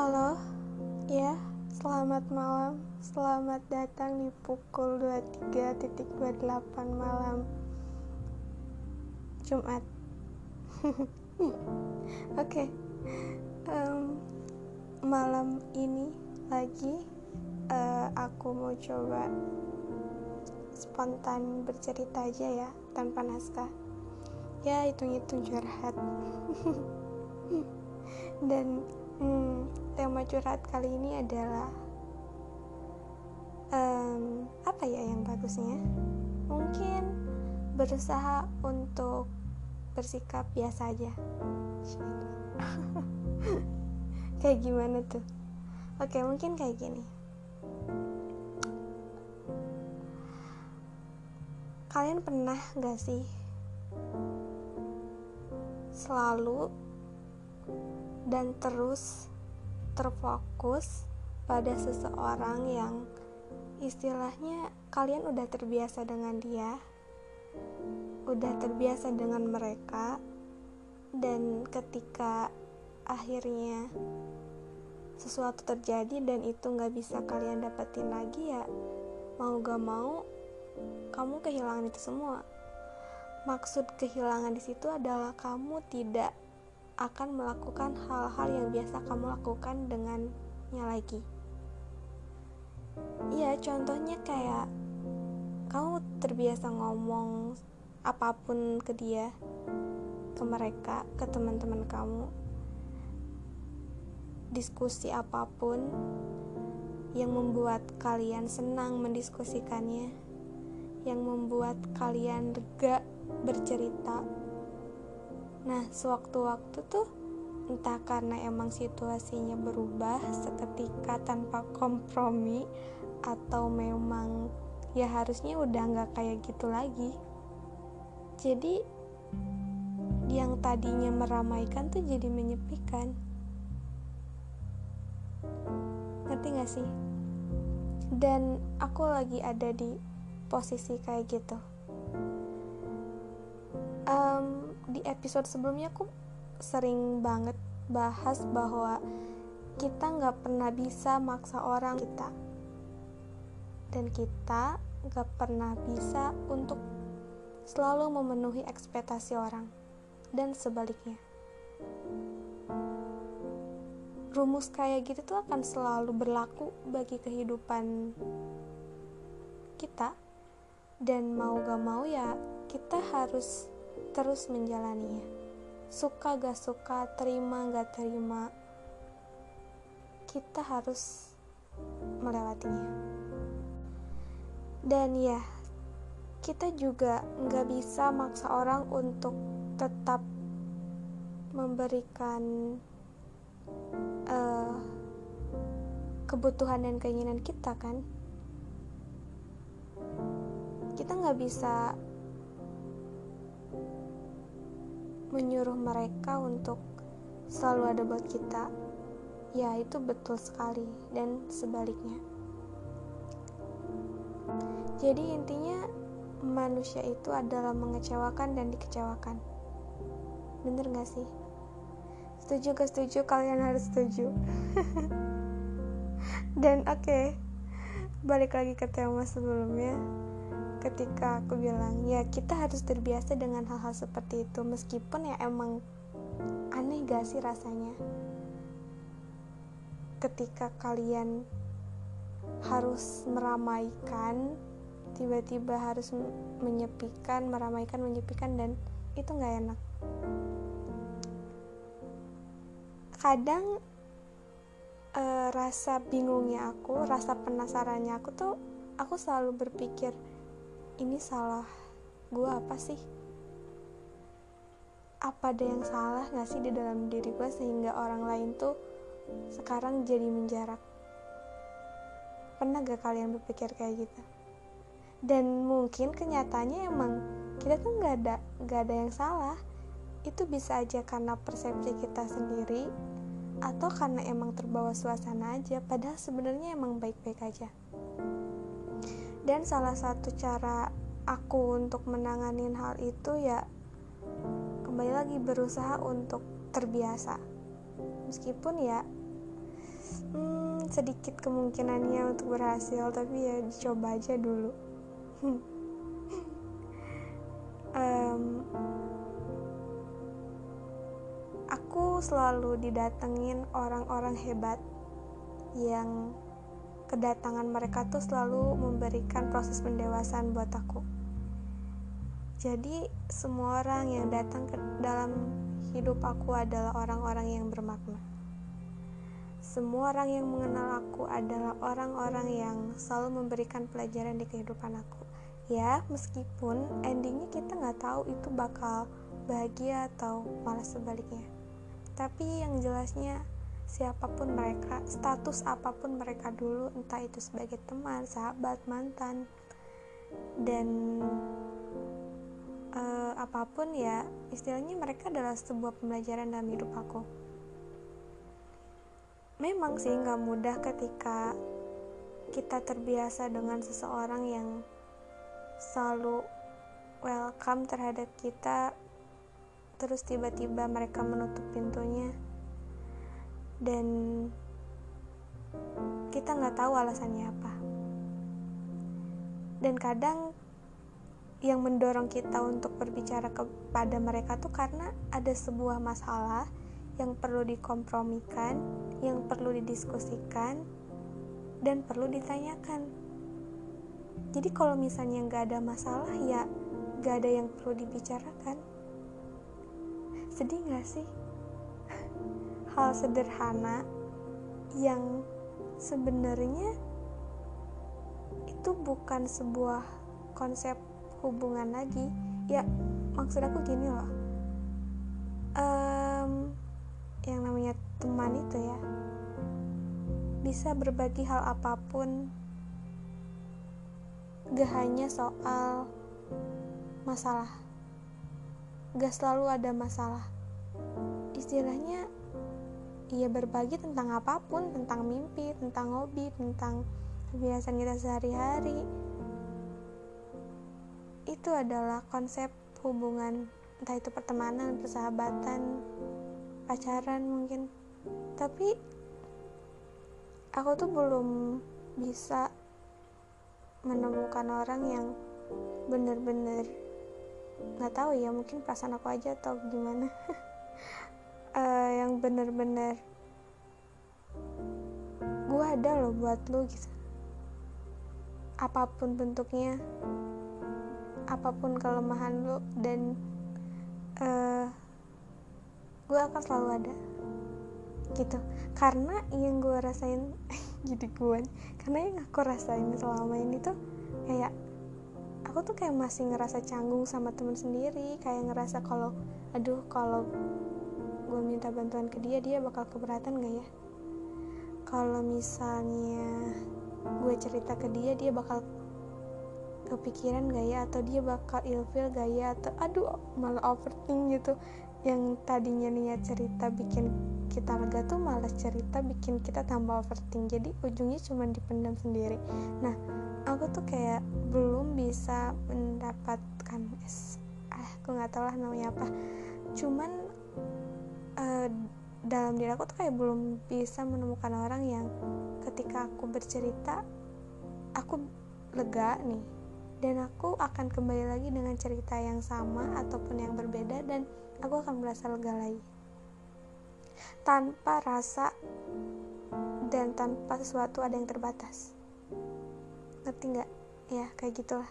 Halo, ya, selamat malam. Selamat datang di pukul 23.28 malam Jumat. Oke, okay. um, malam ini lagi uh, aku mau coba spontan bercerita aja ya, tanpa naskah. Ya, hitung-hitung curhat. Dan Hmm, tema curhat kali ini adalah um, apa ya yang bagusnya? Mungkin berusaha untuk bersikap biasa aja. kayak gimana tuh? Oke, mungkin kayak gini. Kalian pernah gak sih selalu dan terus terfokus pada seseorang yang istilahnya kalian udah terbiasa dengan dia, udah terbiasa dengan mereka, dan ketika akhirnya sesuatu terjadi dan itu nggak bisa kalian dapetin lagi ya mau gak mau kamu kehilangan itu semua. Maksud kehilangan di situ adalah kamu tidak akan melakukan hal-hal yang biasa kamu lakukan dengannya lagi. Iya, contohnya kayak kamu terbiasa ngomong apa pun ke dia, ke mereka, ke teman-teman kamu, diskusi apa pun yang membuat kalian senang mendiskusikannya, yang membuat kalian lega bercerita Nah, sewaktu-waktu tuh entah karena emang situasinya berubah seketika tanpa kompromi atau memang ya harusnya udah nggak kayak gitu lagi. Jadi yang tadinya meramaikan tuh jadi menyepikan. Ngerti gak sih? Dan aku lagi ada di posisi kayak gitu. Um, episode sebelumnya aku sering banget bahas bahwa kita nggak pernah bisa maksa orang kita. Dan kita nggak pernah bisa untuk selalu memenuhi ekspektasi orang dan sebaliknya. Rumus kayak gitu tuh akan selalu berlaku bagi kehidupan kita. Dan mau gak mau ya kita harus terus menjalaninya. Suka gak suka, terima gak terima, kita harus melewatinya. Dan ya, kita juga nggak bisa maksa orang untuk tetap memberikan uh, kebutuhan dan keinginan kita kan kita nggak bisa menyuruh mereka untuk selalu ada buat kita, ya itu betul sekali, dan sebaliknya. Jadi, intinya manusia itu adalah mengecewakan dan dikecewakan. Bener gak sih? Setuju gak setuju? Kalian harus setuju. dan oke, okay, balik lagi ke tema sebelumnya ketika aku bilang ya kita harus terbiasa dengan hal-hal seperti itu meskipun ya emang aneh gak sih rasanya? Ketika kalian harus meramaikan tiba-tiba harus menyepikan meramaikan menyepikan dan itu nggak enak. Kadang e, rasa bingungnya aku rasa penasarannya aku tuh aku selalu berpikir ini salah gue apa sih? Apa ada yang salah gak sih di dalam diri gue sehingga orang lain tuh sekarang jadi menjarak? Pernah gak kalian berpikir kayak gitu? Dan mungkin kenyataannya emang kita tuh nggak ada nggak ada yang salah. Itu bisa aja karena persepsi kita sendiri atau karena emang terbawa suasana aja. Padahal sebenarnya emang baik-baik aja dan salah satu cara aku untuk menanganin hal itu ya kembali lagi berusaha untuk terbiasa. Meskipun ya hmm, sedikit kemungkinannya untuk berhasil tapi ya dicoba aja dulu. Um, aku selalu didatengin orang-orang hebat yang kedatangan mereka tuh selalu memberikan proses pendewasaan buat aku jadi semua orang yang datang ke dalam hidup aku adalah orang-orang yang bermakna. Semua orang yang mengenal aku adalah orang-orang yang selalu memberikan pelajaran di kehidupan aku. Ya, meskipun endingnya kita nggak tahu itu bakal bahagia atau malah sebaliknya. Tapi yang jelasnya siapa pun mereka, status apa pun mereka dulu, entah itu sebagai teman, sahabat, mantan, dan uh, apa pun ya istilahnya mereka adalah sebuah pembelajaran dalam hidup aku. Memang sih nggak mudah ketika kita terbiasa dengan seseorang yang selalu welcome terhadap kita terus tiba-tiba mereka menutup pintunya dan kita nggak tahu alasannya apa dan kadang yang mendorong kita untuk berbicara kepada mereka tuh karena ada sebuah masalah yang perlu dikompromikan, yang perlu didiskusikan, dan perlu ditanyakan. Jadi kalau misalnya nggak ada masalah ya nggak ada yang perlu dibicarakan. Sedih nggak sih? Hal sederhana yang sebenarnya itu bukan sebuah konsep hubungan lagi. Ya maksud aku gini loh. Um, yang namanya teman itu ya bisa berbagi hal apa pun. Gak hanya soal masalah. Gak selalu ada masalah. Istilahnya ia berbagi tentang apa pun tentang mimpi tentang hobi tentang kebiasaan kita sehari-hari itu adalah konsep hubungan entah itu pertemanan, persahabatan, pacaran mungkin. Tapi aku tuh belum bisa menemukan orang yang bener-bener nggak tahu ya mungkin perasaan aku aja atau gimana uh, yang bener-bener gue ada loh buat lu gitu. Apa pun bentuknya apa pun kelemahan lo dan uh, eh, gue akan selalu ada gitu. Karena yang gue rasain jadi gue karena yang aku rasain selama ini tuh kayak aku tuh kayak masih ngerasa canggung sama temen sendiri kayak ngerasa kalau aduh kalau gue minta bantuan ke dia dia bakal keberatan gak ya? Kalau misalnya gue cerita ke dia dia bakal kepikiran gak ya? Atau dia bakal ilfil gak ya? Atau aduh malah overthink gitu. Yang tadinya niat cerita bikin kita lega tuh malah cerita bikin kita tambah overthink. Jadi ujungnya cuma dipendam sendiri. Nah aku tuh kayak belum bisa mendapatkan ah aku nggak tahu lah namanya apa. Cuman uh, dalam diri aku tuh kayak belum bisa menemukan orang yang ketika aku bercerita aku lega nih. Dan aku akan kembali lagi dengan cerita yang sama ataupun yang berbeda dan aku akan merasa lega lagi. Tanpa rasa dan tanpa sesuatu ada yang terbatas. Ngerti nggak? Ya kayak gitulah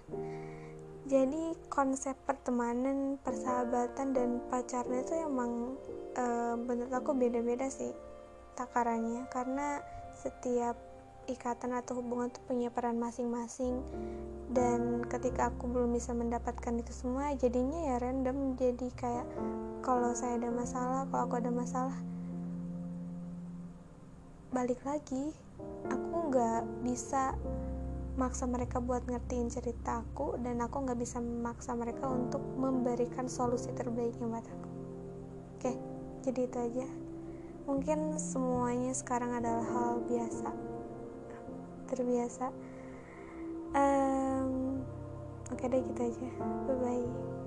jadi konsep pertemanan persahabatan dan pacarnya itu emang e, menurut aku beda-beda sih takarannya. Karena setiap ikatan atau hubungan itu punya peran masing-masing. Dan ketika aku belum bisa mendapatkan itu semua jadinya ya random. Jadi kayak kalau saya ada masalah kalau aku ada masalah balik lagi. Aku nggak bisa maksa mereka buat ngertiin cerita aku dan aku nggak bisa memaksa mereka untuk memberikan solusi terbaiknya buat aku. Oke jadi itu aja. Mungkin semuanya sekarang adalah hal biasa. Terbiasa. Um, oke deh gitu aja. Bye bye